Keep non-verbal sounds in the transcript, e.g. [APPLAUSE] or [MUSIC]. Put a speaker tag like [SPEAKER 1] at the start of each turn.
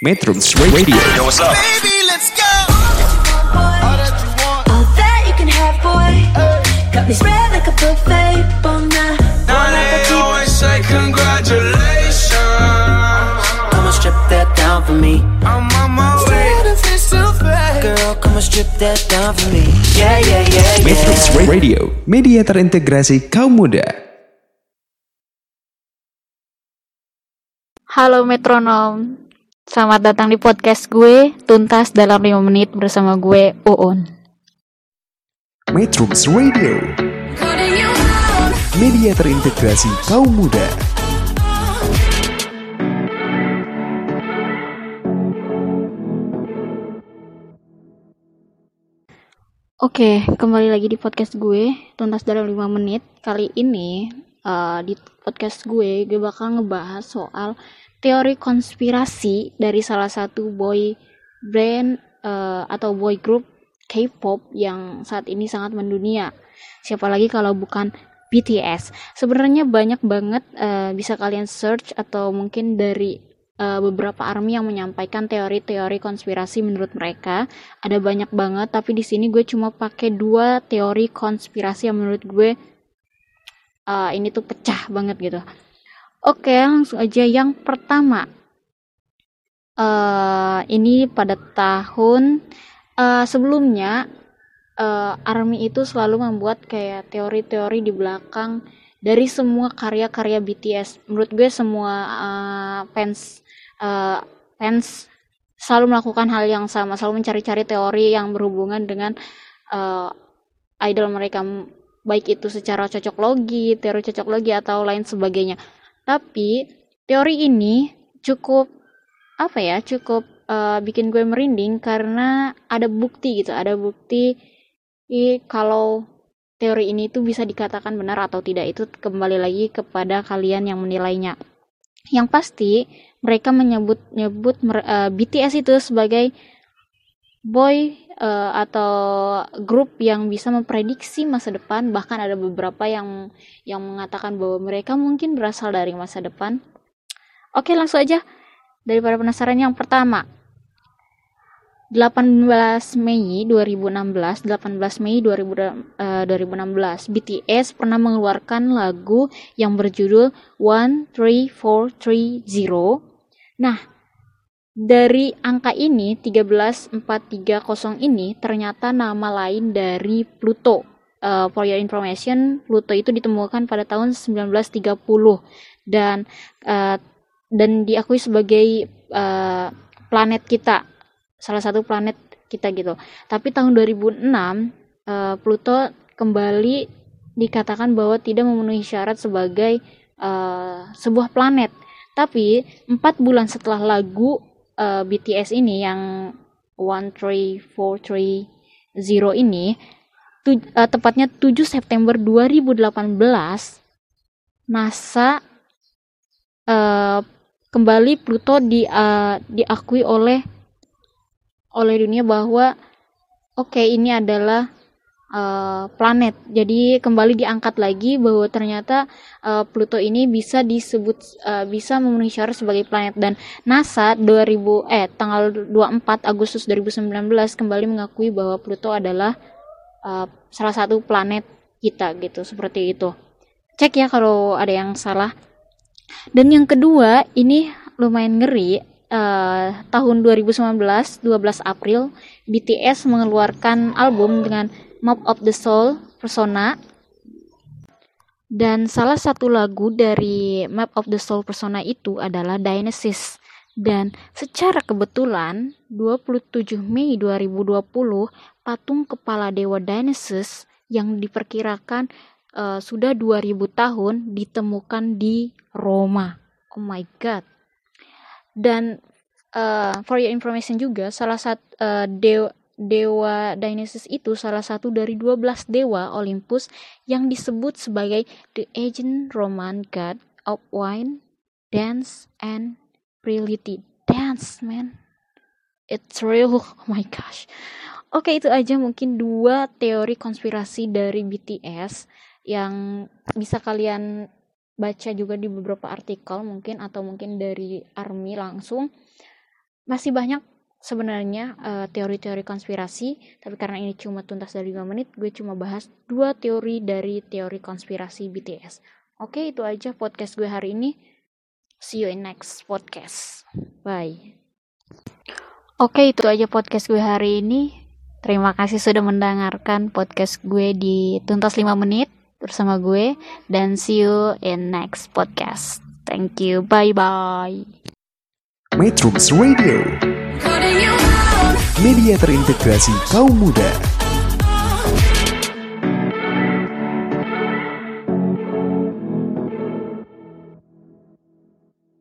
[SPEAKER 1] Metrums Radio.
[SPEAKER 2] Yo, what's up?
[SPEAKER 3] Baby, let's go.
[SPEAKER 4] All that you can have, boy. Got me spread like a buffet. Bon now,
[SPEAKER 3] Now they always say congratulations.
[SPEAKER 5] Come on, strip that down for me.
[SPEAKER 3] I'm on my way.
[SPEAKER 5] Girl, come on, strip that down for me. Yeah, yeah, yeah,
[SPEAKER 1] Metrums
[SPEAKER 5] yeah.
[SPEAKER 1] Radio, media terintegrasi kaum muda.
[SPEAKER 6] Halo metronom, selamat datang di podcast gue Tuntas dalam 5 menit bersama gue Uun.
[SPEAKER 1] Metrums Radio, media terintegrasi kaum muda.
[SPEAKER 6] Oke, kembali lagi di podcast gue Tuntas dalam 5 menit. Kali ini eh, di podcast gue gue bakal ngebahas soal teori konspirasi dari salah satu boy band eh, atau boy group K-pop yang saat ini sangat mendunia. Siapa lagi kalau bukan BTS. Sebenarnya banyak banget eh, bisa kalian search atau mungkin dari eh, beberapa army yang menyampaikan teori-teori konspirasi menurut mereka. Ada banyak banget, tapi di sini gue cuma pakai dua teori konspirasi yang menurut gue eh, ini tuh pecah banget gitu. Oke, langsung aja yang pertama. eh ini pada tahun eh, sebelumnya eh, Army itu selalu membuat kayak teori-teori di belakang dari semua karya-karya BTS. Menurut gue semua eh, fans eh, fans selalu melakukan hal yang sama, selalu mencari-cari teori yang berhubungan dengan eh, idol mereka baik itu secara cocok logi, teori cocok logi atau lain sebagainya. Tapi teori ini cukup apa ya cukup eh, bikin gue merinding karena ada bukti gitu ada bukti i- kalau teori ini tuh bisa dikatakan benar atau tidak itu kembali lagi kepada kalian yang menilainya. Yang pasti mereka menyebut nyebut mer- eh, BTS itu sebagai boy eh, atau grup yang bisa memprediksi masa depan. Bahkan ada beberapa yang yang mengatakan bahwa mereka mungkin berasal dari masa depan. Oke langsung aja. Daripada penasaran yang pertama. 18 Mei 2016 18 Mei 2000, eh, 2016 BTS pernah mengeluarkan lagu yang berjudul 13430 nah dari angka ini 13430 ini ternyata nama lain dari Pluto. Eh, for your information Pluto itu ditemukan pada tahun 1930 dan eh, dan diakui sebagai eh, planet kita. Salah satu planet kita gitu. Tapi tahun 2006 eh, Pluto kembali dikatakan bahwa tidak memenuhi syarat sebagai eh, sebuah planet. Tapi empat bulan setelah lagu eh, BTS ini yang 13430 ini tu- eh, tepatnya 7 September 2018 NASA eh, kembali Pluto di eh, diakui oleh oleh dunia bahwa oke ini adalah eh, planet. Jadi kembali diangkat lagi bahwa ternyata eh, Pluto ini bisa disebut eh, bisa memenuhi syarat sebagai planet dan NASA 2000 eh tanggal 24 Agustus 2019 kembali mengakui bahwa Pluto adalah eh, salah satu planet kita gitu seperti itu. Cek ya kalau ada yang salah. Dan yang kedua, ini lumayan ngeri. Eh, tahun 2019, 12 April, BTS mengeluarkan album dengan Map of the Soul Persona. Dan salah satu lagu dari Map of the Soul Persona itu adalah Dionysus. Dan secara kebetulan, 27 Mei 2020, patung kepala dewa Dionysus yang diperkirakan eh, sudah 2000 tahun ditemukan di Roma. Oh my god. Dan eh, for your information juga salah satu dewa dewa Dionysus itu salah satu dari 12 dewa Olympus yang disebut sebagai the ancient Roman god of wine, dance, and reality. Dance, man. It's real. [LAUGHS] Oh my gosh. Oke, itu aja mungkin dua teori konspirasi dari BTS yang bisa kalian baca juga di beberapa artikel mungkin atau mungkin dari ARMY langsung. masih banyak sebenarnya eh, teori-teori konspirasi, tapi karena ini cuma tuntas dari 5 menit, gue cuma bahas dua teori dari teori konspirasi BTS. Oke, itu aja podcast gue hari ini. See you in next podcast. Bye. Oke, itu aja podcast gue hari ini. Terima kasih sudah mendengarkan podcast gue di Tuntas 5 menit bersama gue dan see you in next podcast. Thank you. Bye bye.
[SPEAKER 1] Metrums Radio, media terintegrasi kaum muda.